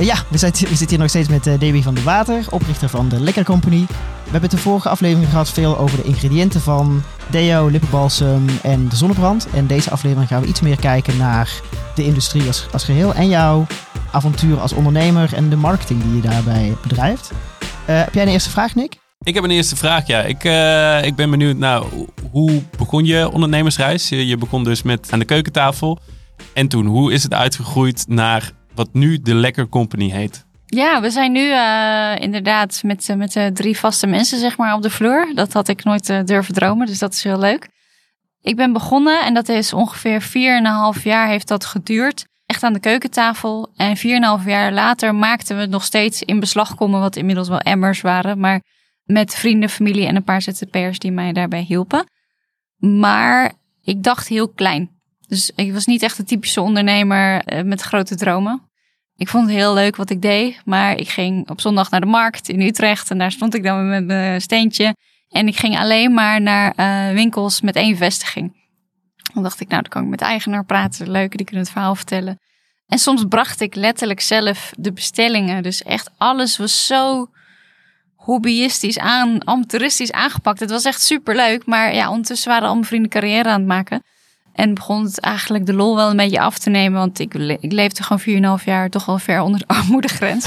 Eh, ja, we, zijn, we zitten hier nog steeds met uh, Davy van de Water, oprichter van de Lekker Company. We hebben de vorige aflevering gehad veel over de ingrediënten van deo, lippenbalsem en de zonnebrand. En deze aflevering gaan we iets meer kijken naar de industrie als, als geheel en jouw avontuur als ondernemer en de marketing die je daarbij bedrijft. Uh, heb jij een eerste vraag, Nick? Ik heb een eerste vraag, ja. Ik, ik ben benieuwd, nou, hoe begon je ondernemersreis? Je, je begon dus met aan de keukentafel. En toen, hoe is het uitgegroeid naar wat nu de Lekker Company heet? Ja, we zijn nu uh, inderdaad met, uh, met uh, drie vaste mensen zeg maar, op de vloer. Dat had ik nooit durven dromen, dus dat is heel leuk. Ik ben begonnen en dat is ongeveer 4,5 jaar heeft dat geduurd. Echt aan de keukentafel. En 4,5 jaar later maakten we nog steeds in beslag komen, wat inmiddels wel emmers waren. Maar met vrienden, familie en een paar ZZP'ers die mij daarbij hielpen. Maar ik dacht heel klein. Dus ik was niet echt een typische ondernemer met grote dromen. Ik vond het heel leuk wat ik deed, maar ik ging op zondag naar de markt in Utrecht en daar stond ik dan met mijn steentje. En ik ging alleen maar naar uh, winkels met één vestiging. Dan dacht ik, nou, dan kan ik met de eigenaar praten, leuk, die kunnen het verhaal vertellen. En soms bracht ik letterlijk zelf de bestellingen. Dus echt alles was zo hobbyistisch aan, amateuristisch aangepakt. Het was echt super leuk, maar ja, ondertussen waren al mijn vrienden carrière aan het maken. En begon het eigenlijk de lol wel een beetje af te nemen. Want ik, ik leefde gewoon 4,5 jaar toch wel ver onder de armoedegrens.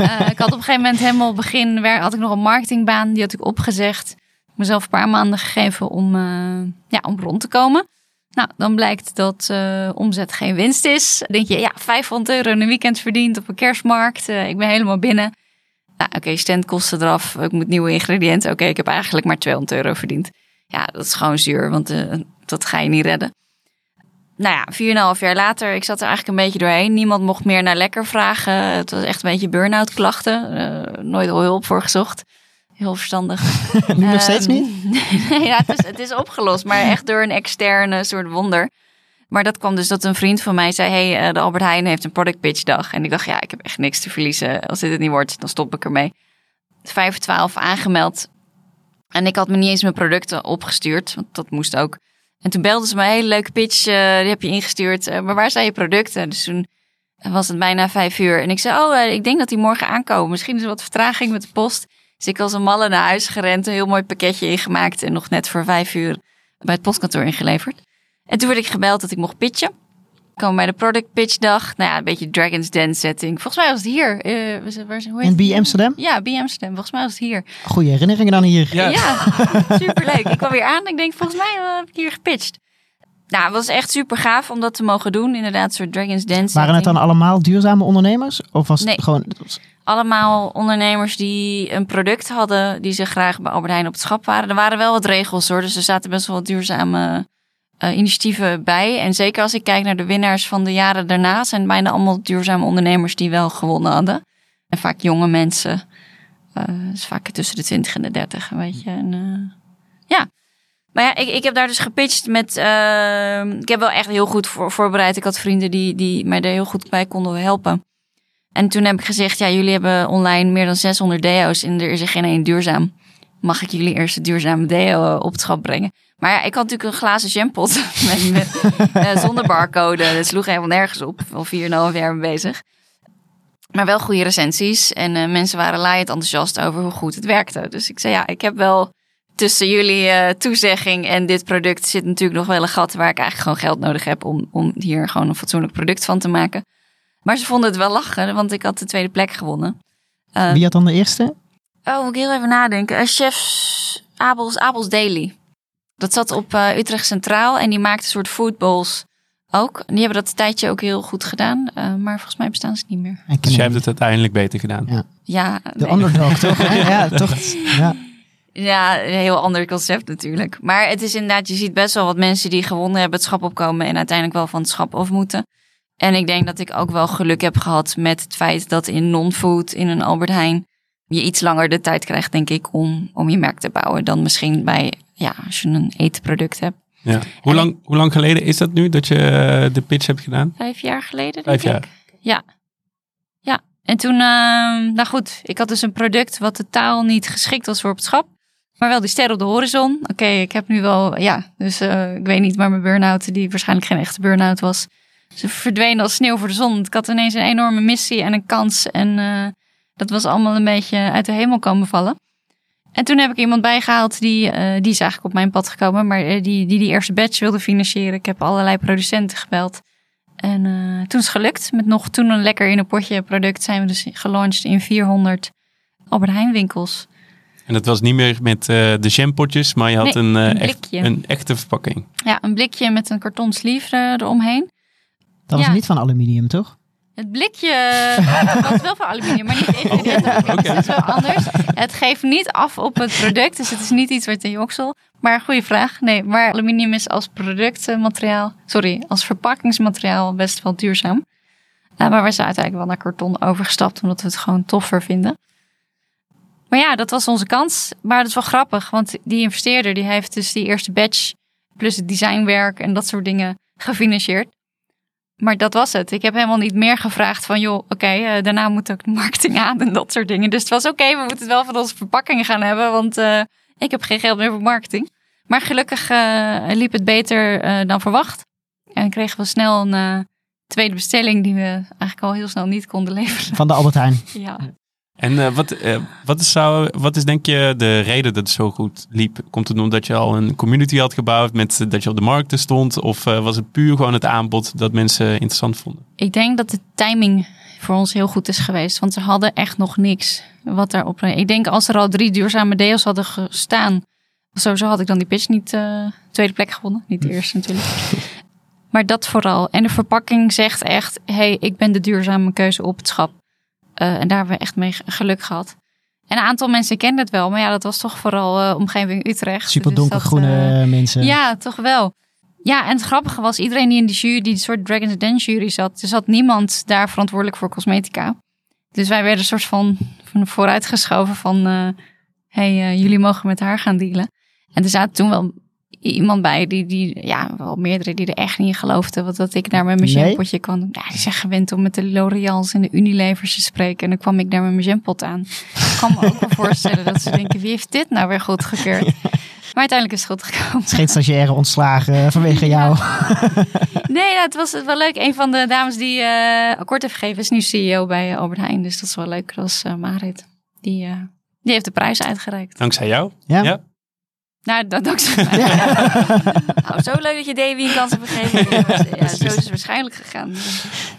uh, ik had op een gegeven moment helemaal begin... had ik nog een marketingbaan. Die had ik opgezegd. Mezelf een paar maanden gegeven om, uh, ja, om rond te komen. Nou, dan blijkt dat uh, omzet geen winst is. Dan denk je, ja, 500 euro in een weekend verdiend op een kerstmarkt. ik ben helemaal binnen. Nou, oké, okay, standkosten eraf. Ik moet nieuwe ingrediënten. Oké, okay, ik heb eigenlijk maar 200 euro verdiend. Ja, dat is gewoon zuur, want dat ga je niet redden. Nou ja, 4,5 jaar later, ik zat er eigenlijk een beetje doorheen. Niemand mocht meer naar lekker vragen. Het was echt een beetje burn-out klachten. Uh, nooit al hulp voor gezocht. Heel verstandig. nu nog steeds niet? ja, het is, het is opgelost, maar echt door een externe soort wonder. Maar dat kwam dus dat een vriend van mij zei: Hey, de Albert Heijn heeft een product pitch dag. En ik dacht: Ja, ik heb echt niks te verliezen. Als dit het niet wordt, dan stop ik ermee. 5 voor 12 aangemeld. En ik had me niet eens mijn producten opgestuurd, want dat moest ook. En toen belden ze me een hele leuke pitch, uh, die heb je ingestuurd. Uh, maar waar zijn je producten? Dus toen was het bijna vijf uur. En ik zei, oh, uh, ik denk dat die morgen aankomen. Misschien is er wat vertraging met de post. Dus ik als een malle naar huis gerend, een heel mooi pakketje ingemaakt. En nog net voor vijf uur bij het postkantoor ingeleverd. En toen werd ik gebeld dat ik mocht pitchen komen bij de product pitch dag. Nou ja, een beetje Dragon's Den setting. Volgens mij was het hier. Uh, waar, hoe In B Amsterdam? Ja, B Amsterdam. Volgens mij was het hier. Goeie herinneringen dan hier. Ja, ja superleuk. Ik kwam weer aan en ik denk, volgens mij uh, heb ik hier gepitcht. Nou, het was echt super gaaf om dat te mogen doen. Inderdaad, een soort Dragon's Den setting. Waren het dan allemaal duurzame ondernemers? Of was het nee. gewoon... Allemaal ondernemers die een product hadden die ze graag bij Albert Heijn op het schap waren. Er waren wel wat regels hoor, dus er zaten best wel wat duurzame uh, initiatieven bij. En zeker als ik kijk naar de winnaars van de jaren daarna, zijn bijna allemaal duurzame ondernemers die wel gewonnen hadden. En vaak jonge mensen. Uh, dus vaak tussen de 20 en de 30, weet je. En, ja. Maar ja, ik, ik heb daar dus gepitcht met. ik heb wel echt heel goed voor, voorbereid. Ik had vrienden die, die mij er heel goed bij konden helpen. En toen heb ik gezegd: ja, jullie hebben online meer dan 600 deo's en er is er geen één duurzaam. Mag ik jullie eerst een duurzame deo op het schap brengen? Maar ja, ik had natuurlijk een glazen jampot met, met uh, zonder barcode. Dat sloeg helemaal nergens op. Al 4,5 jaar mee bezig. Maar wel goede recensies. En uh, mensen waren laaiend enthousiast over hoe goed het werkte. Dus ik zei ja, ik heb wel tussen jullie uh, toezegging en dit product zit natuurlijk nog wel een gat waar ik eigenlijk gewoon geld nodig heb om, om hier gewoon een fatsoenlijk product van te maken. Maar ze vonden het wel lachen, want ik had de tweede plek gewonnen. Wie had dan de eerste? Oh, moet ik heel even nadenken. chef Abels, Abels Daily. Dat zat op uh, Utrecht Centraal en die maakte een soort foodballs ook. En die hebben dat een tijdje ook heel goed gedaan, uh, maar volgens mij bestaan ze niet meer. Dus jij hebt het uiteindelijk beter gedaan. Ja, ja de nee. underdog toch? ja, toch? Ja. Ja, een heel ander concept natuurlijk. Maar het is inderdaad, je ziet best wel wat mensen die gewonnen hebben het schap opkomen en uiteindelijk wel van het schap af moeten. En ik denk dat ik ook wel geluk heb gehad met het feit dat in non-food, in een Albert Heijn, je iets langer de tijd krijgt, denk ik, om, om je merk te bouwen dan misschien bij ja, als je een etenproduct hebt. Ja. Hoe, lang, hoe lang geleden is dat nu dat je eh, de pitch hebt gedaan? Vijf jaar geleden. Vijf jaar. Ik. Ja. Ja. En toen, uh, nou goed, ik had dus een product wat totaal niet geschikt was voor op het schap. Maar wel die ster op de horizon. Oké, ik heb nu wel, ja, dus uh, ik weet niet, maar mijn burn-out, die waarschijnlijk geen echte burn-out was. Ze verdwenen als sneeuw voor de zon. Ik had ineens een enorme missie en een kans. En uh, dat was allemaal een beetje uit de hemel komen vallen. En toen heb ik iemand bijgehaald die, uh, die is eigenlijk op mijn pad gekomen, maar die, die die eerste batch wilde financieren. Ik heb allerlei producenten gebeld. En uh, toen is het gelukt. Met nog toen een lekker in een potje product zijn we dus gelaunched in 400 Albert Heijn winkels. En dat was niet meer met uh, de jampotjes, maar je had Nee, een, uh, een echt, een echte verpakking. Ja, een blikje met een karton sleeve er- eromheen. Dat was Ja. niet van aluminium, toch? Het blikje was wel van aluminium, maar niet ingrediënten. Oké. Dus dat is wel anders. Het geeft niet af op het product, dus het is niet iets wat in je oksel. Maar goede vraag. Nee, maar aluminium is als productmateriaal, sorry, als verpakkingsmateriaal best wel duurzaam. Uh, maar we zijn uiteindelijk wel naar karton overgestapt, omdat we het gewoon toffer vinden. Maar ja, dat was onze kans. Maar dat is wel grappig, want die investeerder die heeft dus die eerste batch plus het designwerk en dat soort dingen gefinancierd. Maar dat was het. Ik heb helemaal niet meer gevraagd van, joh, oké, eh, daarna moet ook de marketing aan en dat soort dingen. Dus het was oké, we moeten het wel van onze verpakkingen gaan hebben, want eh, ik heb geen geld meer voor marketing. Maar gelukkig eh, liep het beter dan verwacht. En kregen we snel een tweede bestelling die we eigenlijk al heel snel niet konden leveren. Van de Albert Heijn. Ja. En eh, wat, eh, wat, is zou, wat is denk je de reden dat het zo goed liep? Komt het omdat je al een community had gebouwd, met, dat je op de markten stond? Of eh, was het puur gewoon het aanbod dat mensen interessant vonden? Ik denk dat de timing voor ons heel goed is geweest. Want ze hadden echt nog niks wat daarop. Ik denk als er al drie duurzame deels hadden gestaan. Sowieso had ik dan die pitch niet eh, tweede plek gewonnen. Niet de eerste natuurlijk. Maar dat vooral. En de verpakking zegt echt: hey, ik ben de duurzame keuze op het schap. Eh, en daar hebben we echt mee geluk gehad. En een aantal mensen kenden het wel. Maar ja, dat was toch vooral eh, omgeving Utrecht. Super Dus donkergroene eh, mensen. ja, toch wel. Ja, en het grappige was, iedereen die in die jury, die soort Dragon's Den jury zat, er zat niemand daar verantwoordelijk voor cosmetica. Dus wij werden een soort van, van vooruitgeschoven van, eh hey, jullie mogen met haar gaan dealen. En er zaten toen wel iemand bij, die, die ja, wel meerdere die er echt niet in geloofden, wat dat ik daar met mijn Nee? jampotje kan doen. Ja, die zijn gewend om met de L'Oreal's en de Unilevers te spreken. En dan kwam ik daar met mijn jampot aan. Ik kan me ook wel voorstellen dat ze denken, wie heeft dit nou weer goedgekeurd? Maar uiteindelijk is het goed gekomen. Het is geen stagiaire ontslagen vanwege jou. Nee, nou, het was wel leuk. Een van de dames die eh akkoord heeft gegeven is nu CEO bij eh, Albert Heijn. Dus dat is wel leuk. Dat was eh, Marit. Die, eh, die heeft de prijs uitgereikt. Dankzij jou? Ja. Ja. Nou, dat dankzij mij. nou, zo leuk dat je Davy een kans hebt gegeven. Ja, zo is het waarschijnlijk gegaan.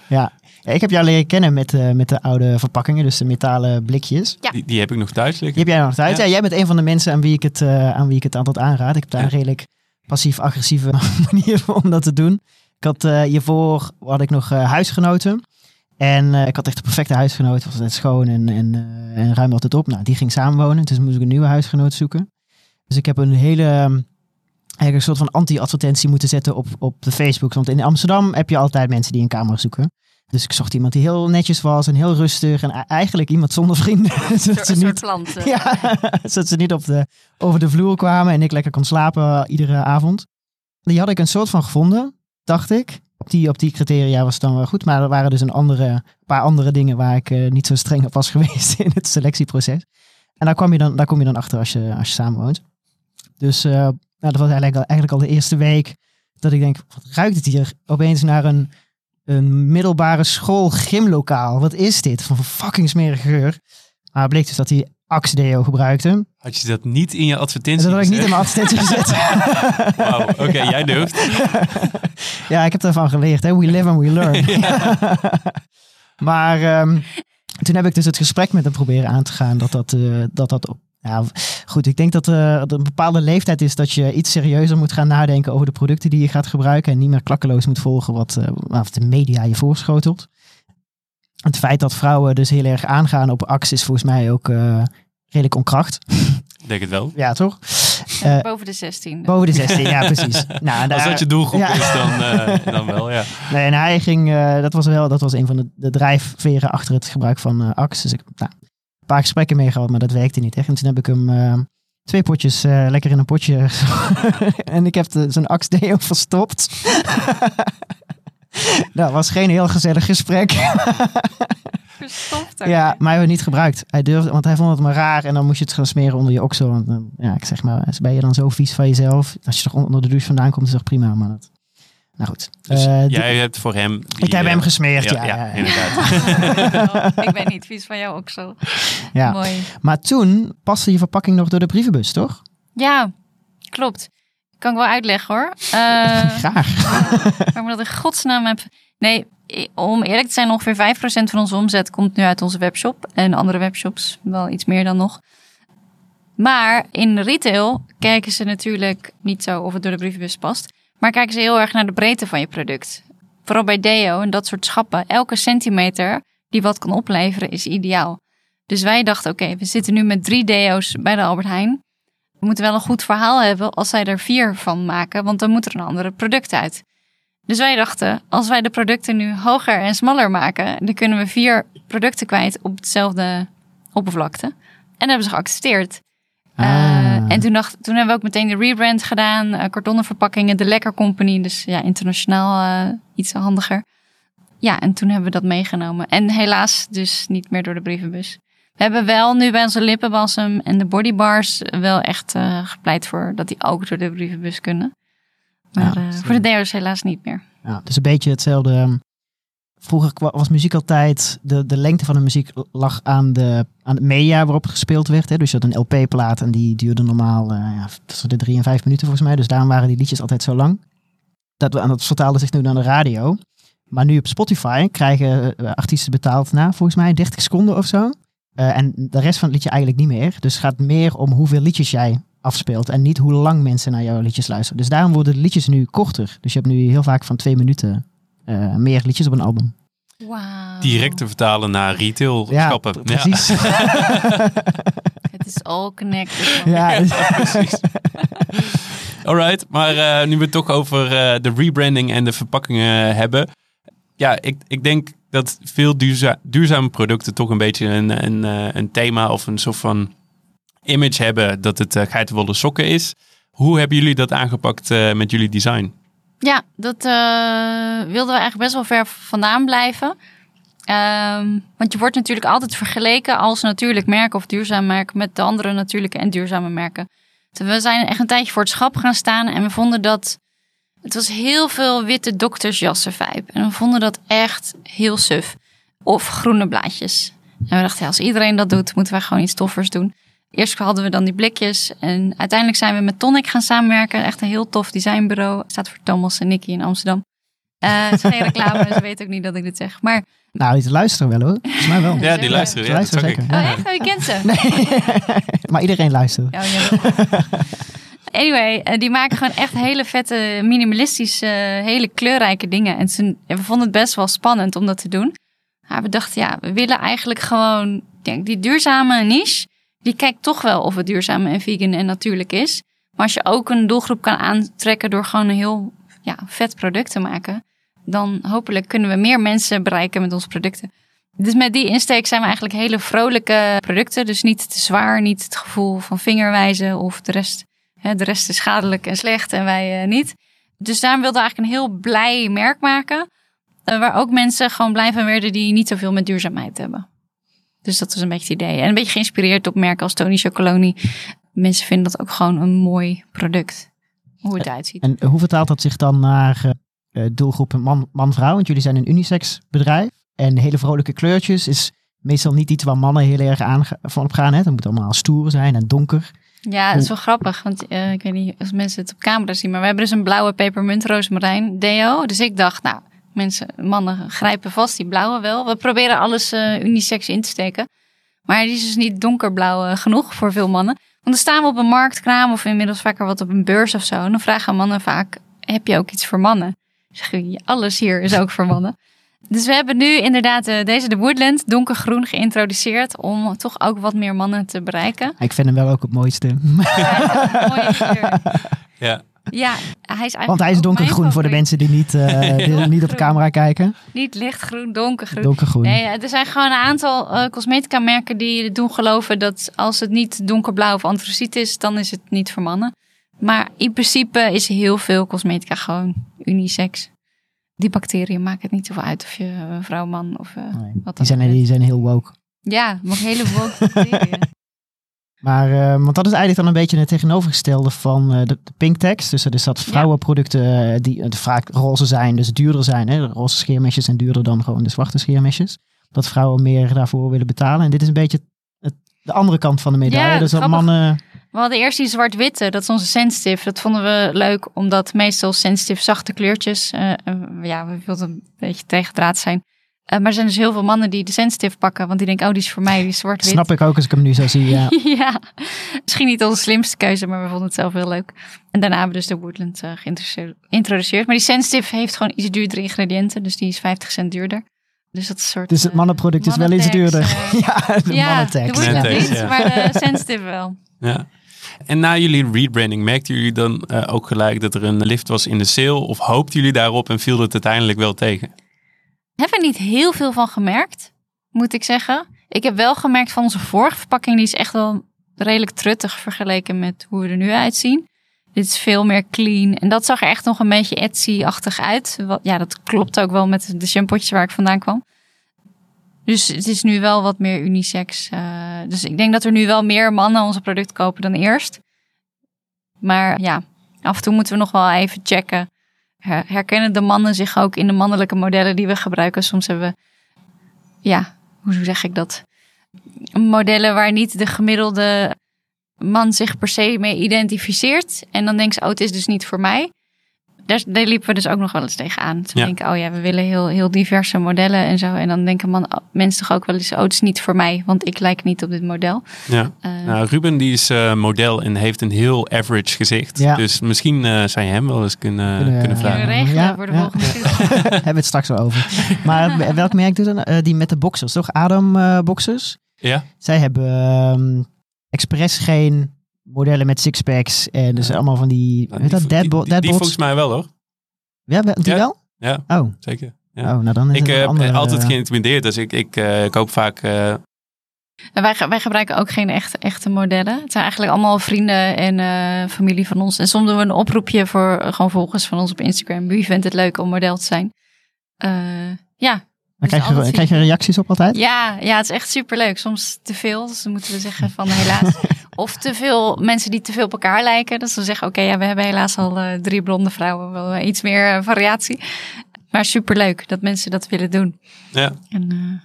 Ja. Ja, ik heb jou leren kennen met, eh, met de oude verpakkingen, dus de metalen blikjes. Ja. Die, die heb ik nog thuis Die liggen. heb jij nog thuis. Ja. Ja. jij bent een van de mensen aan wie ik het, eh, aan wie ik het altijd aanraad. Ik heb daar Ja. een redelijk passief-agressieve manier voor om dat te doen. Ik had eh, hiervoor had ik nog eh, huisgenoten. En eh, ik had echt de perfecte huisgenoot. Het was altijd schoon en, en, eh, en ruimde altijd op. Nou, die ging samenwonen. Dus moest ik een nieuwe huisgenoot zoeken. Dus ik heb een hele... ehm, Eigenlijk een soort van anti-advertentie moeten zetten op, op de Facebook. Want in Amsterdam heb je altijd mensen die een kamer zoeken. Dus ik zocht iemand die heel netjes was en heel rustig. En eigenlijk iemand zonder vrienden. Een zodat soort, ze niet soort eh. ja, zodat ze niet op de, over de vloer kwamen en ik lekker kon slapen eh, iedere avond. Die had ik een soort van gevonden, dacht ik. Op die, op die criteria was het dan wel goed. Maar er waren dus een andere, paar andere dingen waar ik eh, niet zo streng op was geweest in het selectieproces. En daar, kwam je dan, daar kom je dan achter als je, als je samenwoont. Dus eh, nou, dat was eigenlijk al, eigenlijk al de eerste week dat ik denk, wat ruikt het hier opeens naar een, een middelbare school gymlokaal. Wat is dit? Van fucking smerige geur. Maar het bleek dus dat hij Axe Deo gebruikte. Had je dat niet in je En advertentie dat had ik niet in mijn advertentie gezet. Wauw, oké, jij durft. ja, ik heb daarvan geleerd. Hè? We live and we learn. maar ehm, toen heb ik dus het gesprek met hem proberen aan te gaan. Dat dat, eh, dat, dat Ja, goed, ik denk dat eh, er een bepaalde leeftijd is dat je iets serieuzer moet gaan nadenken over de producten die je gaat gebruiken. En niet meer klakkeloos moet volgen wat, eh, wat de media je voorschotelt. Het feit dat vrouwen dus heel erg aangaan op Axe is volgens mij ook eh, redelijk onkracht. Ik denk het wel. Ja, toch? Eh, Boven de 16. boven de 16, ja precies. Nou, Als dat je doelgroep Ja. is, dan, eh, dan wel, ja. Nee, en hij ging, eh, dat was wel, dat was een van de, de drijfveren achter het gebruik van eh Axe. Dus ik nou, paar gesprekken mee gehad, maar dat werkte niet echt. En toen heb ik hem eh, twee potjes eh, lekker in een potje. en ik heb de- zijn Axe Deo verstopt. dat was geen heel gezellig gesprek. Verstopt ja, maar hij heeft niet gebruikt. Hij durfde, want hij vond het maar raar. En dan moest je het gaan smeren onder je oksel. Want, eh, ja, ik zeg maar, ben je dan zo vies van jezelf? Als je toch onder de douche vandaan komt, is dat prima. Maar dat Nou goed. Dus Eh, jij hebt voor hem... die, ik heb eh, hem gesmeerd, ja, ja. ja, ja, ja. inderdaad. ik weet niet, vies van jou ook zo. Ja. Mooi. Maar toen paste je verpakking nog door de brievenbus, toch? Ja, klopt. Kan ik wel uitleggen hoor. Eh Graag. waarom ik dat in godsnaam heb. Nee, om eerlijk te zijn, ongeveer 5% van onze omzet komt nu uit onze webshop. En andere webshops wel iets meer dan nog. Maar in retail kijken ze natuurlijk niet zo of het door de brievenbus past. Maar kijken ze heel erg naar de breedte van je product. Vooral bij deo en dat soort schappen. Elke centimeter die wat kan opleveren is ideaal. Dus wij dachten, oké, we zitten nu met drie deo's bij de Albert Heijn. We moeten wel een goed verhaal hebben als zij er vier van maken, want dan moet er een andere product uit. Dus wij dachten, als wij de producten nu hoger en smaller maken, dan kunnen we vier producten kwijt op hetzelfde oppervlakte. En dat hebben ze geaccepteerd. Eh, Ah. en toen, dacht, toen hebben we ook meteen de rebrand gedaan, eh, kartonnen verpakkingen, de Lekker Company, dus ja, internationaal eh, iets handiger. Ja, en toen hebben we dat meegenomen. En helaas dus niet meer door de brievenbus. We hebben wel nu bij onze lippenbalsem en de bodybars wel echt eh, gepleit voor dat die ook door de brievenbus kunnen. Maar Ja, eh, voor de deo's helaas niet meer. Ja, dus een beetje hetzelfde. Vroeger was muziek altijd, de, de lengte van de muziek lag aan, de, aan het media waarop gespeeld werd. Hè. Dus je had een LP-plaat en die duurde normaal eh ja, tussen de drie en vijf minuten volgens mij. Dus daarom waren die liedjes altijd zo lang. Dat, en dat vertaalde zich nu naar de radio. Maar nu op Spotify krijgen eh, artiesten betaald na volgens mij 30 seconden of zo. Eh, en de rest van het liedje eigenlijk niet meer. Dus het gaat meer om hoeveel liedjes jij afspeelt en niet hoe lang mensen naar jouw liedjes luisteren. Dus daarom worden de liedjes nu korter. Dus je hebt nu heel vaak van twee minuten eh, meer liedjes op een album. Wauw. Direct te vertalen naar retail Ja, schappen. precies. Het is all connected. man. Ja, precies. Alright, maar eh, nu we het toch over eh, de rebranding en de verpakkingen hebben. Ja, ik, ik denk dat veel duurza- duurzame producten toch een beetje een, een, eh, een thema of een soort van image hebben dat het uh, geitenwolle sokken is. Hoe hebben jullie dat aangepakt eh, met jullie design? Ja, dat eh, wilden we eigenlijk best wel ver vandaan blijven. Ehm, want je wordt natuurlijk altijd vergeleken als natuurlijk merk of duurzaam merk met de andere natuurlijke en duurzame merken. We zijn echt een tijdje voor het schap gaan staan en we vonden dat het was heel veel witte doktersjassen vibe. En we vonden dat echt heel suf. Of groene blaadjes. En we dachten, als iedereen dat doet, moeten wij gewoon iets toffers doen. Eerst hadden we dan die blikjes. En uiteindelijk zijn we met Tonic gaan samenwerken. Echt een heel tof designbureau. Staat voor Thomas en Nicky in Amsterdam. Eh het is geen reclame, ze weten ook niet dat ik dit zeg. Maar, nou, die luisteren wel hoor. Volgens mij wel. Ja, die luisteren. Ze Ja, luisteren ik. zeker. oh echt? Oh, je kent ze? maar iedereen luistert. Ja, ja. Anyway, eh, die maken gewoon echt hele vette, minimalistische, eh, hele kleurrijke dingen. En ja, we vonden het best wel spannend om dat te doen. Maar we dachten, ja, we willen eigenlijk gewoon ik denk, die duurzame niche. Die kijkt toch wel of het duurzaam en vegan en natuurlijk is. Maar als je ook een doelgroep kan aantrekken door gewoon een heel ja, vet product te maken. Dan hopelijk kunnen we meer mensen bereiken met onze producten. Dus met die insteek zijn we eigenlijk hele vrolijke producten. Dus niet te zwaar, niet het gevoel van vingerwijzen of de rest. Hè, de rest is schadelijk en slecht en wij eh, niet. Dus daarom wilden we eigenlijk een heel blij merk maken. eh, waar ook mensen gewoon blij van werden die niet zoveel met duurzaamheid hebben. Dus dat was een beetje het idee. En een beetje geïnspireerd op merken als Tony Chocoloni. Mensen vinden dat ook gewoon een mooi product. Hoe het eruit ziet. En hoe vertaalt dat zich dan naar uh, doelgroepen man- man-vrouw? Want jullie zijn een unisex bedrijf. En hele vrolijke kleurtjes is meestal niet iets waar mannen heel erg aan van op gaan. Hè? Het moet allemaal stoer zijn en donker. Ja, dat is wel grappig. Want uh, ik weet niet of mensen het op camera zien. Maar we hebben dus een blauwe pepermunt roosmarijn deo. Dus ik dacht, nou, mensen, mannen grijpen vast die blauwe wel. We proberen alles uh, unisex in te steken. Maar die is dus niet donkerblauw uh, genoeg voor veel mannen. Want dan staan we op een marktkraam of inmiddels vaker wat op een beurs of zo. En dan vragen mannen vaak, heb je ook iets voor mannen? Zeg je, alles hier is ook voor mannen. Dus we hebben nu inderdaad uh, deze de Woodland donkergroen geïntroduceerd om toch ook wat meer mannen te bereiken. Ik vind hem wel ook het mooiste. Ja, mooie kleur. Ja. Ja, hij is eigenlijk Want hij is donkergroen voor de mensen die niet, uh, die niet op de camera kijken. Niet lichtgroen, donkergroen. Donkergroen. Nee, er zijn gewoon een aantal uh, cosmetica merken die doen geloven dat als het niet donkerblauw of antraciet is, dan is het niet voor mannen. Maar in principe is heel veel cosmetica gewoon unisex. Die bacteriën maken het niet zoveel uit of je vrouw, man of uh, nee, wat die zijn, die zijn heel woke. Ja, maar hele woke bacteriën. Maar, eh, want dat is eigenlijk dan een beetje het tegenovergestelde van eh, de, de pink text. Dus dat is dat vrouwenproducten eh, die vaak roze zijn, dus duurder zijn. Hè? De roze scheermesjes zijn duurder dan gewoon de zwarte scheermesjes. Dat vrouwen meer daarvoor willen betalen. En dit is een beetje het, de andere kant van de medaille. Ja, dus dat grappig. mannen... We hadden eerst die zwart-witte, dat is onze sensitive. Dat vonden we leuk, omdat meestal sensitive zachte kleurtjes, ja, we wilden een beetje tegendraad zijn. Eh, maar er zijn dus heel veel mannen die de sensitive pakken, want die denken, oh, die is voor mij, die is zwart-wit. Snap ik ook als ik hem nu zo zie. Ja. ja, misschien niet onze slimste keuze, maar we vonden het zelf heel leuk. En daarna hebben we dus de Woodland eh, geïntroduceerd-. Maar die sensitive heeft gewoon iets duurdere ingrediënten, dus die is 50 cent duurder. Dus dat soort... Dus het eh, mannenproduct is wel iets duurder. ja, de ja, de. Woodland Mannentekst, niet, ja. maar de sensitive wel. Ja. En na jullie rebranding, merkten jullie dan ook gelijk dat er een lift was in de sale? Of hoopten jullie daarop en viel het uiteindelijk wel tegen? Hebben we niet heel veel van gemerkt, moet ik zeggen. Ik heb wel gemerkt van onze vorige verpakking, die is echt wel redelijk truttig vergeleken met hoe we er nu uitzien. Dit is veel meer clean. En dat zag er echt nog een beetje Etsy-achtig uit. Ja, dat klopt ook wel met de shampootjes waar ik vandaan kwam. Dus het is nu wel wat meer unisex. eh, dus ik denk dat er nu wel meer mannen onze product kopen dan eerst. Maar ja, af en toe moeten we nog wel even checken. Her- Herkennen de mannen zich ook in de mannelijke modellen die we gebruiken? Soms hebben we, ja, hoe zeg ik dat? Modellen waar niet de gemiddelde man zich per se mee identificeert. En dan denkt ze, oh, het is dus niet voor mij. Daar, daar liepen we dus ook nog wel eens tegenaan. Ze Ja. denken, oh ja, we willen heel, heel diverse modellen en zo. En dan denken man, oh, mensen toch ook wel eens, oh, het is niet voor mij, want ik lijk niet op dit model. Ja. Eh, Nou, Ruben die is eh, model en heeft een heel average gezicht. Ja. Dus misschien eh, zou je hem wel eens kunnen, Kunnen, kunnen eh, kunnen we vragen. regelen Ja, voor de ja. volgende. Hebben we het straks wel over. Maar welk merk doet dan? Die met de boxers, toch? Adam eh, boxers. Ja? Zij hebben ehm expres geen modellen met sixpacks. En dus Ja. allemaal van die... Nou, weet die, dat? Deadbo- die, die deadbots? volgens mij wel hoor. Ja, wel- die Ja. wel? Ja, Oh. zeker. Ja. Oh, nou dan is ik heb andere, altijd eh, geïntimideerd, dus ik, ik eh, koop vaak... eh, En wij, wij gebruiken ook geen echte, echte modellen. Het zijn eigenlijk allemaal vrienden en eh, familie van ons. En soms doen we een oproepje voor eh, gewoon volgers van ons op Instagram. Wie vindt het leuk om model te zijn? Eh, ja. Maar krijg, je, krijg je reacties op altijd? Ja, ja, het is echt superleuk. Soms te veel, dus dan moeten we zeggen van helaas. of te veel mensen die te veel op elkaar lijken. Dus dan zeggen oké, ja, we hebben helaas al eh, drie blonde vrouwen. Wel eh, iets meer eh, variatie. Maar superleuk dat mensen dat willen doen. ja, En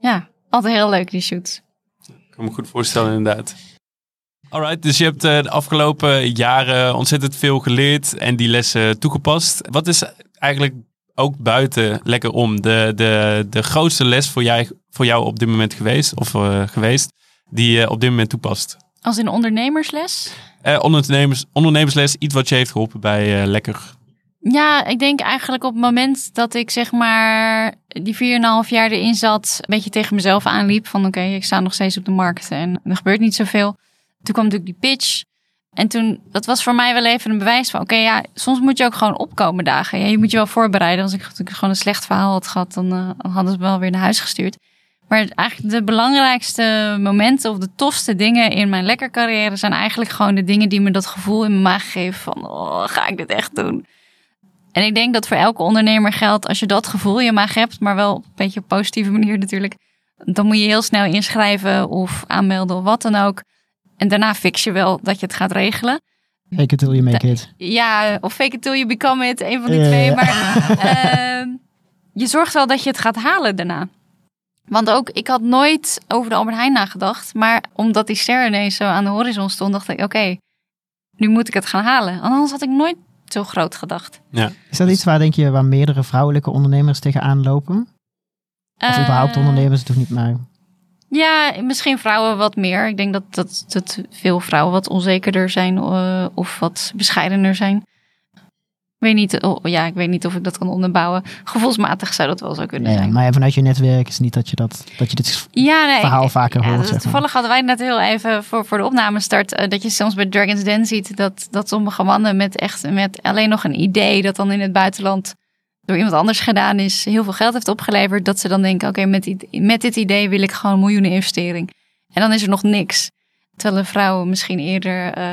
ja, altijd heel leuk die shoots. ik kan me goed voorstellen inderdaad. Alright, dus je hebt de afgelopen jaren ontzettend veel geleerd en die lessen toegepast. Wat is eigenlijk ook buiten lekker om de, de, de grootste les voor, jij, voor jou op dit moment geweest, of geweest, die je op dit moment toepast? Als in ondernemersles? Eh, ondernemers, ondernemersles, iets wat je heeft geholpen bij eh, Lekker. Ja, ik denk eigenlijk op het moment dat ik zeg maar die 4,5 jaar erin zat, een beetje tegen mezelf aanliep van oké, ik sta nog steeds op de markt en er gebeurt niet zoveel. Toen kwam natuurlijk die pitch. En toen, dat was voor mij wel even een bewijs van oké, ja, soms moet je ook gewoon opkomen dagen. Ja, je moet je wel voorbereiden. Als ik natuurlijk gewoon een slecht verhaal had gehad, dan eh, hadden ze me wel weer naar huis gestuurd. Maar eigenlijk de belangrijkste momenten of de tofste dingen in mijn lekker carrière zijn eigenlijk gewoon de dingen die me dat gevoel in mijn maag geven van oh, ga ik dit echt doen? En ik denk dat voor elke ondernemer geldt, als je dat gevoel in je maag hebt, maar wel op een beetje op positieve manier natuurlijk, dan moet je heel snel inschrijven of aanmelden of wat dan ook. En daarna fix je wel dat je het gaat regelen. Fake it till you make it. Ja, of fake it till you become it, een van die twee. Maar ehm, je zorgt wel dat je het gaat halen daarna. Want ook, ik had nooit over de Albert Heijn nagedacht. Maar omdat die ster ineens zo aan de horizon stond, dacht ik, oké, nu moet ik het gaan halen. Anders had ik nooit zo groot gedacht. Is dat iets waar, denk je, waar meerdere vrouwelijke ondernemers tegenaan lopen? Of überhaupt Eh, ondernemers, het hoeft niet maar... Ja, misschien vrouwen wat meer. Ik denk dat, dat, dat veel vrouwen wat onzekerder zijn eh, of wat bescheidener zijn. Ik weet, niet, oh, ja, ik weet niet of ik dat kan onderbouwen. Gevoelsmatig zou dat wel zo kunnen Nee, zijn. maar vanuit je netwerk is niet dat je, dat, dat je dit Ja, nee, verhaal vaker ja, hoort, zeg maar. Toevallig hadden wij net heel even voor, voor de opnamestart. eh, dat je soms bij Dragon's Den ziet dat, dat sommige mannen met echt met alleen nog een idee dat dan in het buitenland door iemand anders gedaan is, heel veel geld heeft opgeleverd. Dat ze dan denken: oké, met, dit- met dit idee wil ik gewoon miljoenen investering. En dan is er nog niks. Terwijl een vrouw misschien eerder eh,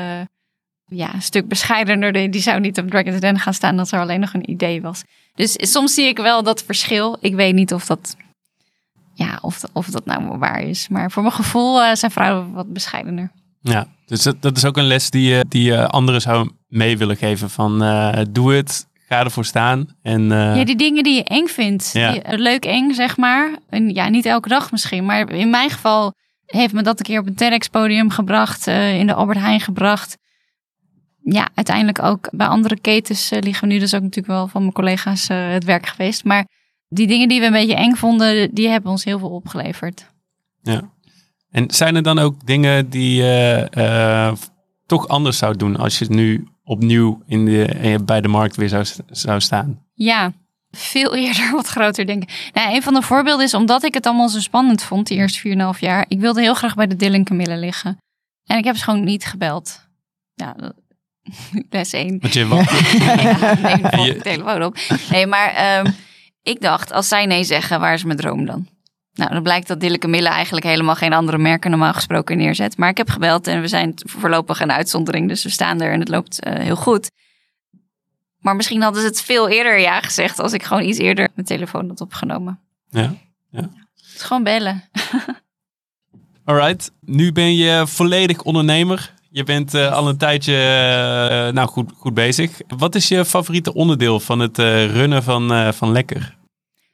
ja, een stuk bescheidener, die, die zou niet op Dragon's Den gaan staan als er alleen nog een idee was. Dus soms zie ik wel dat verschil. Ik weet niet of dat ja, of, of dat nou waar is. Maar voor mijn gevoel eh, zijn vrouwen wat bescheidener. Ja, dus dat, dat is ook een les die je, die je anderen zou mee willen geven. Van eh, doe het, ga ervoor staan. En, eh, Ja, die dingen die je eng vindt. Ja. Die, leuk eng, zeg maar. En ja, niet elke dag misschien. Maar in mijn geval heeft me dat een keer op een TEDx-podium gebracht. eh, in de Albert Heijn gebracht. Ja, uiteindelijk ook bij andere ketens eh, liggen we nu. dus ook natuurlijk wel van mijn collega's eh, het werk geweest. Maar die dingen die we een beetje eng vonden, die hebben ons heel veel opgeleverd. ja. En zijn er dan ook dingen die je eh, toch anders zou doen als je nu opnieuw in de, bij de markt weer zou, zou staan? Ja, veel eerder wat groter denk ik. Nou, een van de voorbeelden is omdat ik het allemaal zo spannend vond, die eerste 4,5 jaar. Ik wilde heel graag bij de Dylan Camille liggen. En ik heb ze gewoon niet gebeld. Ja, les 1. Want je, wa- ja, je- telefoon op. Nee, maar ehm, ik dacht, als zij nee zeggen, waar is mijn droom dan? Nou, dan blijkt dat Dille Camille eigenlijk helemaal geen andere merken normaal gesproken neerzet. Maar ik heb gebeld en we zijn voorlopig een uitzondering. Dus we staan er en het loopt eh, heel goed. Maar misschien hadden ze het veel eerder ja gezegd als ik gewoon iets eerder mijn telefoon had opgenomen. ja. Het is gewoon bellen. Alright, nu ben je volledig ondernemer. Je bent eh, al een tijdje eh, nou, goed, goed bezig. Wat is je favoriete onderdeel van het eh, runnen van, van Lekker?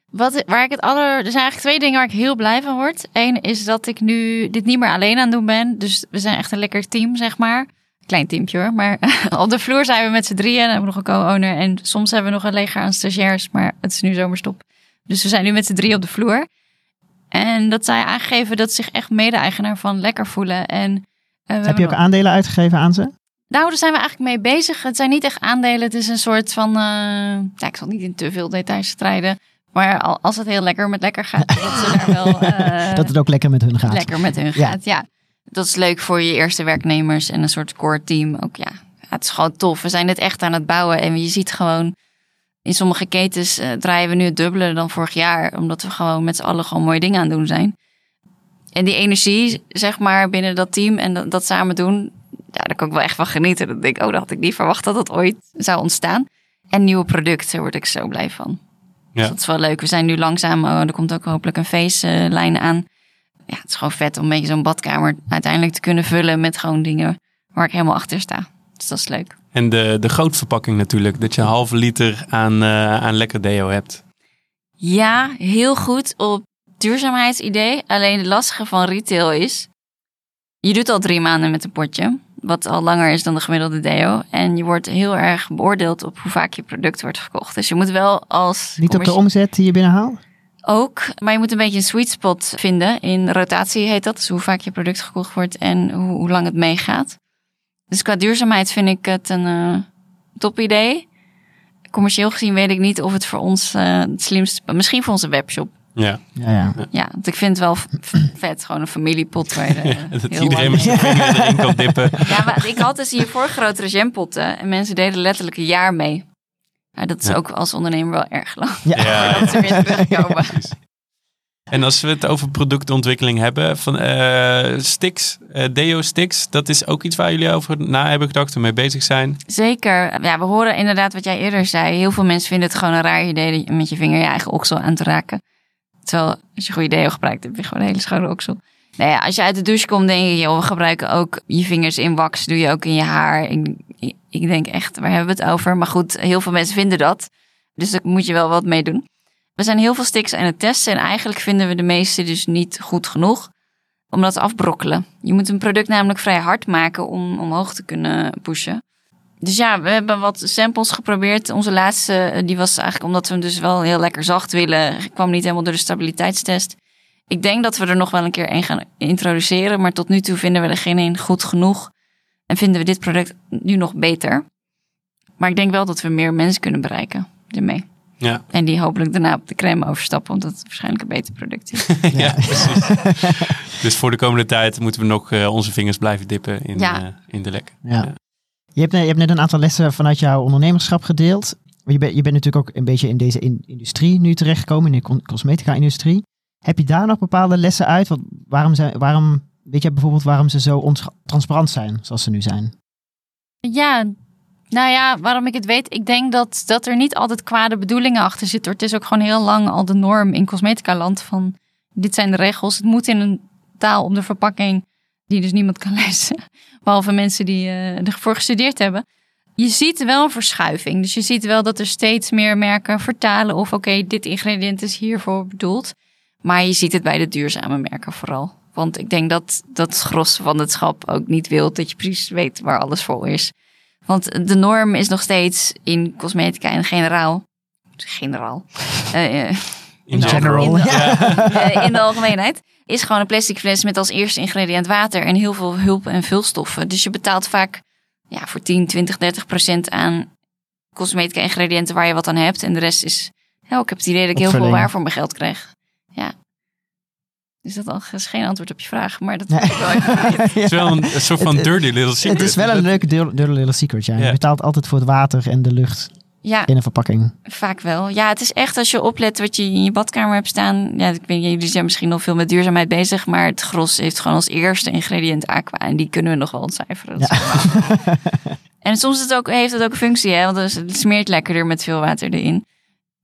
Wat, waar ik het aller, er zijn eigenlijk twee dingen waar ik heel blij van word. Eén is dat ik nu dit niet meer alleen aan het doen ben. Dus we zijn echt een lekker team, zeg maar. Klein teampje hoor. Maar op de vloer zijn we met z'n drieën. Dan hebben nog een co-owner. En soms hebben we nog een leger aan stagiairs. Maar het is nu zomerstop. Dus we zijn nu met z'n drieën op de vloer. En dat zij aangegeven dat ze zich echt mede-eigenaar van lekker voelen. En, Heb je ook aandelen uitgegeven aan ze? nou, daar zijn we eigenlijk mee bezig. Het zijn niet echt aandelen. Het is een soort van. eh, ja, ik zal niet in te veel details strijden. Maar al- als het heel lekker met lekker gaat, dat ze daar wel eh, dat het ook lekker met hun gaat. lekker met hun Ja. gaat. Ja. dat is leuk voor je eerste werknemers en een soort core team. Ook ja, Ja, het is gewoon tof. We zijn dit echt aan het bouwen en je ziet gewoon. In sommige ketens eh, draaien we nu het dubbele dan vorig jaar, omdat we gewoon met z'n allen gewoon mooie dingen aan het doen zijn. En die energie, zeg maar, binnen dat team en dat, dat samen doen, ja, daar kan ik wel echt van genieten. Dat denk ik, oh, dat had ik niet verwacht dat dat ooit zou ontstaan. En nieuwe producten, daar word ik zo blij van. Ja. Dus dat is wel leuk. We zijn nu langzaam, oh, er komt ook hopelijk een feestlijn aan. Ja, het is gewoon vet om een beetje zo'n badkamer uiteindelijk te kunnen vullen met gewoon dingen waar ik helemaal achter sta. Dus dat is leuk. En de, de grootverpakking natuurlijk. Dat je een halve liter aan, eh, aan Lekker Deo hebt. Ja, heel goed op duurzaamheidsidee. Alleen het lastige van retail is, je doet al drie maanden met een potje, wat al langer is dan de gemiddelde deo. En je wordt heel erg beoordeeld op hoe vaak je product wordt verkocht. Dus je moet wel als... Niet op de omzet die je binnenhaalt? Ook, maar je moet een beetje een sweet spot vinden. In rotatie heet dat. Dus hoe vaak je product gekocht wordt en hoe, hoe lang het meegaat. Dus qua duurzaamheid vind ik het een eh top idee. Commercieel gezien weet ik niet of het voor ons eh, het slimste... Misschien voor onze webshop. Ja, Ja, ja. Ja, want ik vind het wel vet. Gewoon een familiepot waar je dat heel iedereen met zijn vinger erin kan dippen. Ja, maar ik had dus hiervoor grotere jampotten. En mensen deden letterlijk een jaar mee. Ja, dat is Ja. ook als ondernemer wel erg lang. Ja. Ja. Dat ze weer terugkomen. En als we het over productontwikkeling hebben, van eh sticks, eh, deo sticks, dat is ook iets waar jullie over na hebben gedacht en mee bezig zijn. Zeker. Ja, we horen inderdaad wat jij eerder zei. Heel veel mensen vinden het gewoon een raar idee dat je met je vinger je eigen oksel aan te raken. Terwijl als je goede deo gebruikt, heb je gewoon een hele schone oksel. Nou ja, als je uit de douche komt, denk je, joh, we gebruiken ook je vingers in wax. Doe je ook in je haar. Ik, ik- denk echt, waar hebben we het over? Maar goed, heel veel mensen vinden dat. Dus daar moet je wel wat mee doen. We zijn heel veel sticks aan het testen. En eigenlijk vinden we de meeste dus niet goed genoeg. Omdat ze afbrokkelen. Je moet een product namelijk vrij hard maken om omhoog te kunnen pushen. Dus ja, we hebben wat samples geprobeerd. Onze laatste, eh, die was eigenlijk omdat we hem dus wel heel lekker zacht willen. kwam niet helemaal door de stabiliteitstest. Ik denk dat we er nog wel een keer een gaan introduceren. Maar tot nu toe vinden we er geen een goed genoeg. En vinden we dit product nu nog beter. Maar ik denk wel dat we meer mensen kunnen bereiken ermee. Ja, En die hopelijk daarna op de crème overstappen. Want dat het waarschijnlijk een beter product is. ja. precies. dus voor de komende tijd moeten we nog eh, onze vingers blijven dippen in, Ja. eh, in de lek. Ja. Je, hebt, net- je hebt net een aantal lessen vanuit jouw ondernemerschap gedeeld. Je, bent je bent natuurlijk ook een beetje in deze in- industrie nu terechtgekomen, in de cosmetica-industrie. Heb je daar nog bepaalde lessen uit? Want waarom, zijn, waarom, weet je bijvoorbeeld waarom ze zo ontransparant zijn, zoals ze nu zijn? Ja, nou ja, waarom ik het weet. Ik denk dat, dat er niet altijd kwade bedoelingen achter zitten. Het is ook gewoon heel lang al de norm in cosmetica land van... dit zijn de regels, het moet in een taal op de verpakking. Die dus niemand kan lezen. Behalve mensen die uh, ervoor gestudeerd hebben. Je ziet wel een verschuiving. Dus je ziet wel dat er steeds meer merken vertalen of oké, dit ingrediënt is hiervoor bedoeld. Maar je ziet het bij de duurzame merken vooral. Want ik denk dat dat het gros van het schap ook niet wil dat je precies weet waar alles voor is. Want de norm is nog steeds in cosmetica en generaal. Generaal. Uh, In general. In de, in de algemeenheid. Is gewoon een plastic fles met als eerste ingrediënt water en heel veel hulp- en vulstoffen. Dus je betaalt vaak ja, voor 10, 20, 30 procent aan cosmetica ingrediënten waar je wat aan hebt. En de rest is, ja, ik heb het idee dat ik heel veel waar voor mijn geld krijg. Ja. Is dat al is geen antwoord op je vraag, maar dat is wel even Het is wel een, soort van dirty little secret. Het is wel een leuke dirty dirty little secret, ja. Je Ja. betaalt altijd voor het water en de lucht Ja, in een verpakking. vaak wel. Ja, het is echt als je oplet wat je in je badkamer hebt staan. Ja, ik weet, jullie zijn misschien nog veel met duurzaamheid bezig, maar het gros heeft gewoon als eerste ingrediënt aqua. En die kunnen we nog wel ontcijferen. En soms het ook, heeft het ook een functie, hè? Want het smeert lekkerder met veel water erin.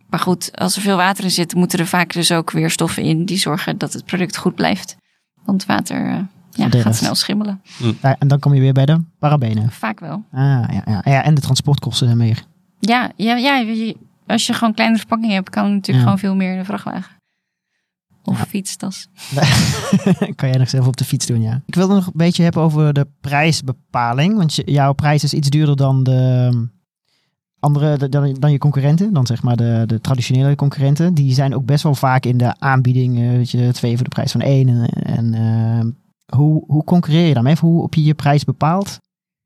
Maar goed, als er veel water in zit, moeten er vaak dus ook weer stoffen in die zorgen dat het product goed blijft. Want water eh, ja, gaat snel schimmelen. Ja, en dan kom je weer bij de parabenen. Vaak wel. Ah, ja, ja. ja, en de transportkosten zijn meer. Ja, ja, ja als je gewoon kleinere verpakking hebt, kan het natuurlijk Ja. gewoon veel meer in de vrachtwagen. Of Ja. fietstas. kan jij nog zelf op de fiets doen, ja. Ik wilde nog een beetje hebben over de prijsbepaling. Want jouw prijs is iets duurder dan de um, andere, de- dan, dan je concurrenten. Dan zeg maar de, de traditionele concurrenten. Die zijn ook best wel vaak in de aanbieding, weet je, twee voor de prijs van één. En, en eh, hoe, hoe concurreer je daarmee? Of hoe op je je prijs bepaalt?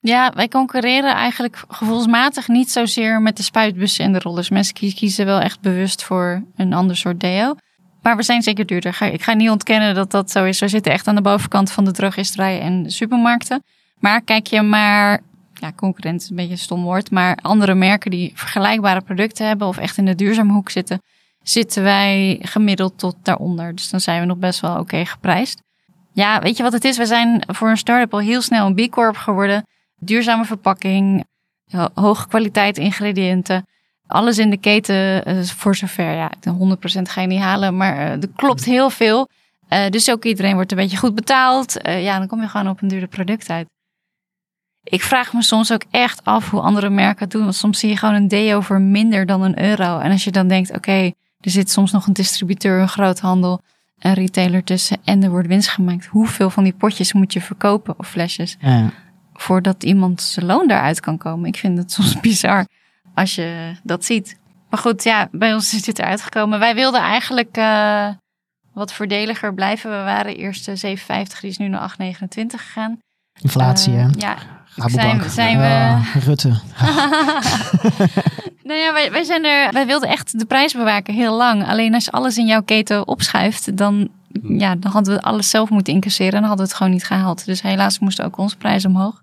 Ja, wij concurreren eigenlijk gevoelsmatig niet zozeer met de spuitbussen en de rollers. Mensen kie- kiezen wel echt bewust voor een ander soort deo. Maar we zijn zeker duurder. Ik ga niet ontkennen dat dat zo is. We zitten echt aan de bovenkant van de drogisterijen en supermarkten. Maar kijk je maar, ja, concurrent is een beetje een stom woord, maar andere merken die vergelijkbare producten hebben of echt in de duurzame hoek zitten, zitten wij gemiddeld tot daaronder. Dus dan zijn we nog best wel oké geprijsd. Ja, weet je wat het is? We zijn voor een start-up al heel snel een B Corp geworden. Duurzame verpakking, ho- hoge kwaliteit ingrediënten. Alles in de keten, eh, voor zover, ja, 100% ga je niet halen, maar eh, er klopt heel veel. Eh, dus ook iedereen wordt een beetje goed betaald. Eh, ja, dan kom je gewoon op een duurder product uit. Ik vraag me soms ook echt af hoe andere merken het doen. Want soms zie je gewoon een deo voor minder dan een euro. En als je dan denkt, oké, er zit soms nog een distributeur, een groothandel, een retailer tussen en er wordt winst gemaakt. Hoeveel van die potjes moet je verkopen of flesjes? Ja. Voordat iemand zijn loon daaruit kan komen. Ik vind het soms bizar als je dat ziet. Maar goed, ja, bij ons is dit eruit gekomen. Wij wilden eigenlijk eh, wat voordeliger blijven. We waren eerst eh, 7,50, die is nu naar 8,29 gegaan. Inflatie, Eh, hè? Ja, zijn- zijn we- Rutte. nou ja, wij, wij, zijn er, wij wilden echt de prijs bewaken heel lang. Alleen als je alles in jouw keten opschuift, dan, ja, dan hadden we alles zelf moeten incasseren. En dan hadden we het gewoon niet gehaald. Dus helaas moesten ook onze prijzen omhoog.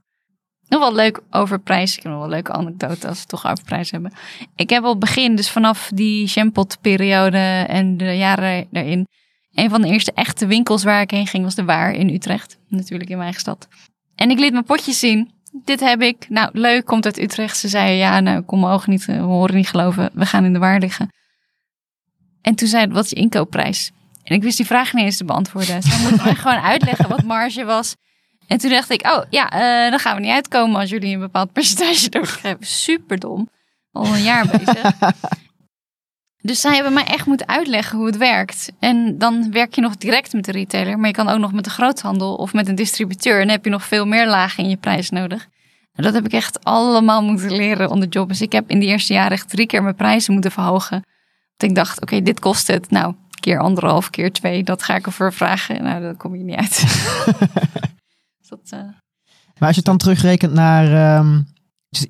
Nog wel leuk over prijs. Ik heb nog wel een leuke anekdote als we toch over prijs hebben. Ik heb op het begin, dus vanaf die shampoo-periode en de jaren daarin... Een van de eerste echte winkels waar ik heen ging was de Waar in Utrecht. Natuurlijk in mijn eigen stad. En ik liet mijn potjes zien. Dit heb ik. Nou, leuk, komt uit Utrecht. Ze zeiden, ja, nou, ik kon mijn ogen niet, we horen niet geloven. We gaan in de waar liggen. En toen zei wat is je inkoopprijs? En ik wist die vraag niet eens te beantwoorden. Ze moeten mij gewoon uitleggen wat marge was. En toen dacht ik, oh ja, eh, dan gaan we niet uitkomen als jullie een bepaald percentage doorgeven. Super dom. Al een jaar bezig. Dus zij hebben mij echt moeten uitleggen hoe het werkt. En dan werk je nog direct met de retailer, maar je kan ook nog met de groothandel of met een distributeur. En dan heb je nog veel meer lagen in je prijs nodig. En dat heb ik echt allemaal moeten leren on the job. Dus ik heb in de eerste jaren echt drie keer mijn prijzen moeten verhogen. Want ik dacht, oké, dit kost het. Nou, keer anderhalf, keer twee, dat ga ik ervoor vragen. Nou, dan kom je niet uit. dus dat, eh, Maar als je het dan terugrekent naar, ehm,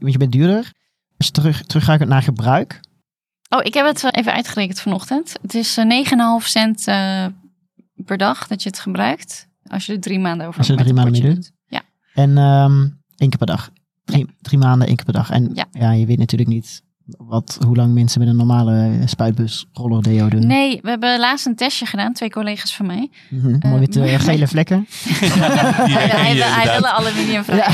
want je bent duurder. Als je terug, terugrekent naar gebruik. Oh, ik heb het even uitgerekend vanochtend. Het is eh, 9,5 cent eh, per dag dat je het gebruikt. Als je er drie maanden over Als je er drie maanden mee doet. Ja. En ehm één keer per dag. Drie, drie maanden, één keer per dag. En ja. Ja. je weet natuurlijk niet wat, hoe lang mensen met een normale spuitbus roller deo doen. Nee, we hebben laatst een testje gedaan, twee collega's van mij. Eh, Mooi witte maar- gele vlekken. Hij, wil- hij wilde aluminiumvrij.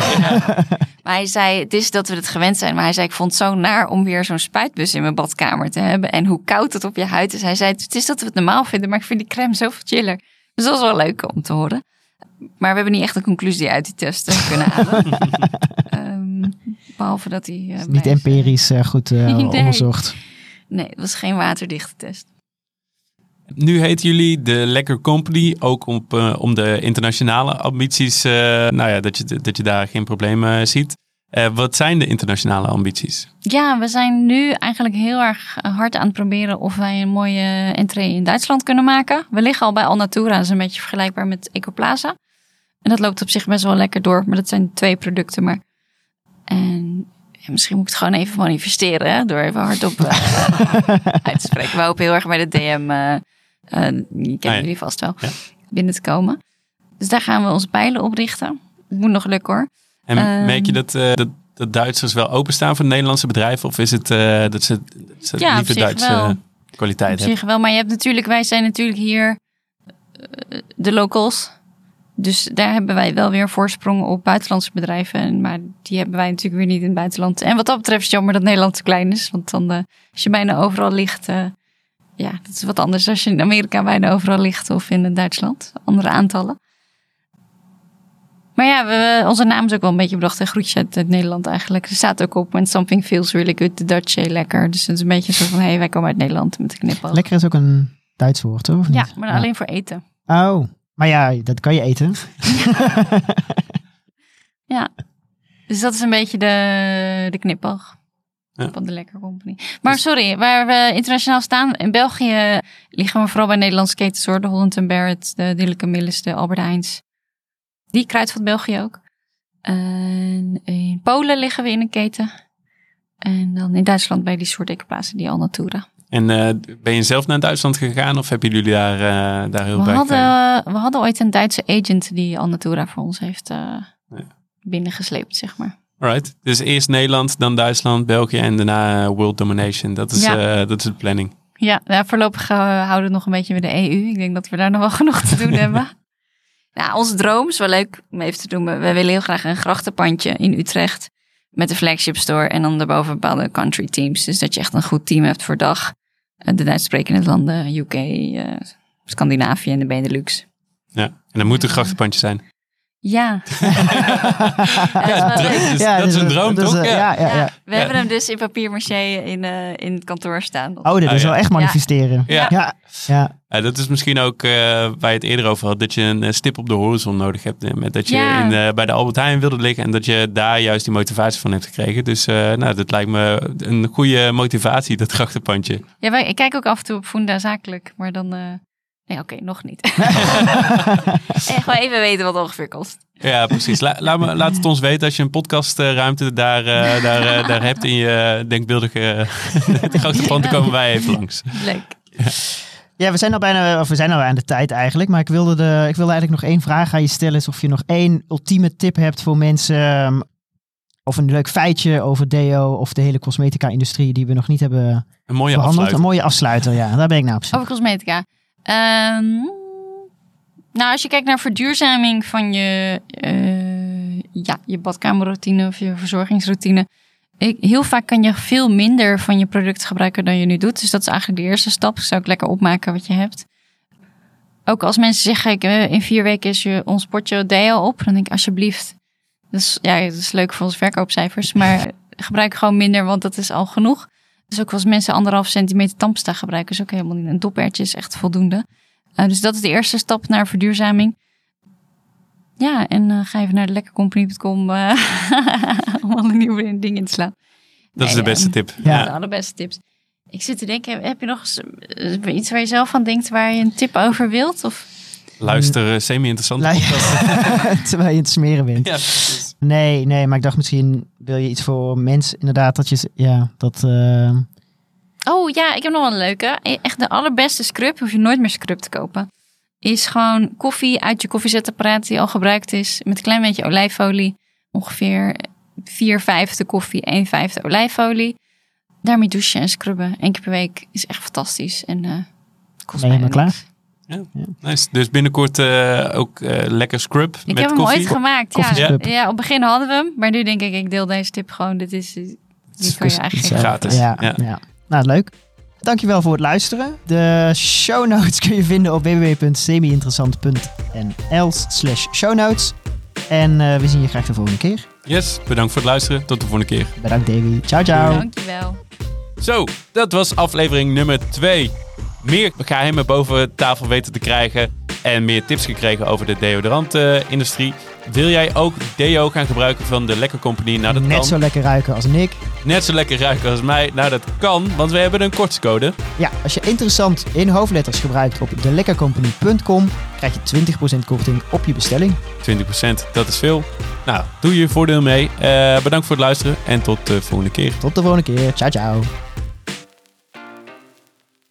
Maar hij zei, het is dat we het gewend zijn. Maar hij zei, ik vond het zo naar om weer zo'n spuitbus in mijn badkamer te hebben. En hoe koud het op je huid is. Hij zei, het is dat we het normaal vinden, maar ik vind die crème zoveel chiller. Dus dat was wel leuk om te horen. Maar we hebben niet echt een conclusie uit die testen kunnen halen. Ehm, behalve dat hij... eh, Niet is. empirisch eh, goed eh, Nee. onderzocht. Nee, het was geen waterdichte test. Nu heten jullie de Lekker Company, ook op, eh, om de internationale ambities, eh, nou ja, dat je, dat je daar geen problemen ziet. Eh, wat zijn de internationale ambities? Ja, we zijn nu eigenlijk heel erg hard aan het proberen of wij een mooie entree in Duitsland kunnen maken. We liggen al bij Alnatura, dat is een beetje vergelijkbaar met Ecoplaza. En dat loopt op zich best wel lekker door, maar dat zijn twee producten. Maar... En ja, misschien moet ik het gewoon even manifesteren, hè, door even hardop eh, uit te spreken. We hopen heel erg bij de DM, eh eh, die kennen ja. jullie vast wel, Ja. binnen te komen. Dus daar gaan we onze pijlen oprichten. Het moet nog lukken hoor. En Ehm. merk je dat, dat, dat Duitsers wel openstaan voor Nederlandse bedrijven? Of is het dat ze, dat ze Ja, op liever Duitse wel. kwaliteit Op hebben? zich wel, maar je hebt natuurlijk, wij zijn natuurlijk hier de locals. Dus daar hebben wij wel weer voorsprong op buitenlandse bedrijven. En- Maar die hebben wij natuurlijk weer niet in het buitenland. En wat dat betreft is het jammer dat Nederland zo klein is. Want dan, eh, als je bijna overal ligt, eh, ja, dat is wat anders als je in Amerika bijna overal ligt of in Duitsland. Andere aantallen. Maar ja, we, onze naam is ook wel een beetje bedacht. Een groetje uit, uit Nederland eigenlijk. Er staat ook op, when something feels really good, the Dutch say lekker. Dus het is een beetje zo van, hé, hey, wij komen uit Nederland met de knipoog. Lekker is ook een Duits woord, toch? Of Ja, maar alleen voor eten. Oh, maar ja, dat kan je eten. Ja. Dus dat is een beetje de, de Ja. van de Lekker Company. Maar sorry, waar we internationaal staan, in België liggen we vooral bij Nederlandse ketens hoor. De Holland Barrett, de Dilleke Millis, de Albert Heijns. Die Kruidvat België ook. En in Polen liggen we in een keten. En dan in Duitsland bij die soort ecoplaatsen, die Alnatura. En eh, ben je zelf naar Duitsland gegaan of hebben jullie daar, eh, daar heel We bij gekregen? hadden, we hadden ooit een Duitse agent die Alnatura voor ons heeft eh, Ja. binnengesleept, zeg maar. Alright. Dus eerst Nederland, dan Duitsland, België en daarna eh, World Domination. Dat is, Ja. eh, dat is de planning. Ja, voorlopig eh, houden we het nog een beetje bij de EU. Ik denk dat we daar nog wel genoeg te doen hebben. Ja, onze droom is wel leuk om even te doen. We willen heel graag een grachtenpandje in Utrecht met een flagship store en dan daarboven bepaalde country teams. Dus dat je echt een goed team hebt voor dag. Eh, De Duits sprekende landen, UK, eh, Scandinavië en de Benelux. Ja. En dan moet een grachtenpandje zijn. Ja, Ja, dat is Ja, dat een droom, dus, toch? Ja. ja, ja, ja. we hebben hem dus in papier-maché in, eh, in het kantoor staan. Oh, dit Ah, is ja. wel echt manifesteren. Ja. ja. ja. Ja, dat is misschien ook eh, waar je het eerder over had. Dat je een eh, stip op de horizon nodig hebt. Met dat je Ja. in, eh, bij de Albert Heijn wilde liggen. En dat je daar juist die motivatie van hebt gekregen. Dus eh, nou, dat lijkt me een goede motivatie, dat grachtenpandje. Ja, wij, ik kijk ook af en toe op Funda zakelijk, maar dan... eh, nee, oké, nog niet. en gewoon even weten wat het ongeveer kost. Ja, precies. La, laat, me, laat het ons weten als je een podcastruimte daar, eh, daar, eh, daar hebt in je denkbeeldige grachtenpand. Dan komen wij even langs. Leuk. Ja, we zijn al bijna, of we zijn al aan de tijd eigenlijk. Maar ik wilde, de, ik wilde eigenlijk nog één vraag aan je stellen. Is of je nog één ultieme tip hebt voor mensen. ehm, Of een leuk feitje over deo of de hele cosmetica-industrie die we nog niet hebben Een mooie behandeld. afsluiting. Een mooie afsluiter, ja. Daar ben ik nou op zoek. Over cosmetica. Ehm, nou, als je kijkt naar verduurzaming van je, eh, ja, je badkamerroutine of je verzorgingsroutine. Ik, heel vaak kan je veel minder van je product gebruiken dan je nu doet. Dus dat is eigenlijk de eerste stap. Zou ik lekker opmaken wat je hebt. Ook als mensen zeggen, ik, eh, in vier weken is je ons potje deo op. Dan denk ik alsjeblieft. Is, ja, dat is leuk voor onze verkoopcijfers. Maar gebruik gewoon minder, want dat is al genoeg. Dus ook als mensen anderhalf centimeter tandpasta gebruiken, is ook helemaal niet. Een dopertje is echt voldoende. Uh, dus dat is de eerste stap naar verduurzaming. Ja, en uh, ga even naar de lekkercompany.com uh, om alle nieuwe dingen in te slaan. Dat is de beste um, tip. Ja. De allerbeste tips. Ik zit te denken, heb je nog iets waar je zelf aan denkt waar je een tip over wilt? Of? Luister, semi-interessant. Terwijl je het smeren bent. Ja, precies. Nee, nee, maar ik dacht misschien wil je iets voor mensen inderdaad dat je, ja, dat... Uh... Oh ja, ik heb nog wel een leuke. Echt de allerbeste scrub, hoef je nooit meer scrub te kopen. Is gewoon koffie uit je koffiezetapparaat die al gebruikt is. Met een klein beetje olijfolie. Ongeveer 4 vijfde koffie, 1 vijfde olijfolie. Daarmee douchen en scrubben. Eén keer per week is echt fantastisch. En uh, kost ben je helemaal klaar? Ja, nice. Dus binnenkort uh, ook uh, lekker scrub ik met heb hem koffie. ooit gemaakt. Ja. ja, op het begin hadden we hem. Maar nu denk ik, ik deel deze tip gewoon. Dit is niet voor je eigen gratis. Ja, ja. ja. Nou, leuk. Dankjewel voor het luisteren. De show notes kun je vinden op www.semi-interessant.nl slash show notes. En eh, we zien je graag de volgende keer. Yes, bedankt voor het luisteren. Tot de volgende keer. Bedankt Davy. Ciao ciao. Dankjewel. Zo, dat was aflevering nummer 2. Meer geheimen boven tafel weten te krijgen en meer tips gekregen over de deodorantindustrie. Wil jij ook deo gaan gebruiken van de Lekker Company? Nou, dat Net kan. zo lekker ruiken als Nick. Net zo lekker ruiken als mij. Nou, dat kan, want we hebben een kortingscode. Ja, als je interessant in hoofdletters gebruikt op delekkercompany.com krijg je 20% korting op je bestelling. 20%, dat is veel. Nou, doe je voordeel mee. Eh, bedankt voor het luisteren en tot de volgende keer. Tot de volgende keer. Ciao ciao.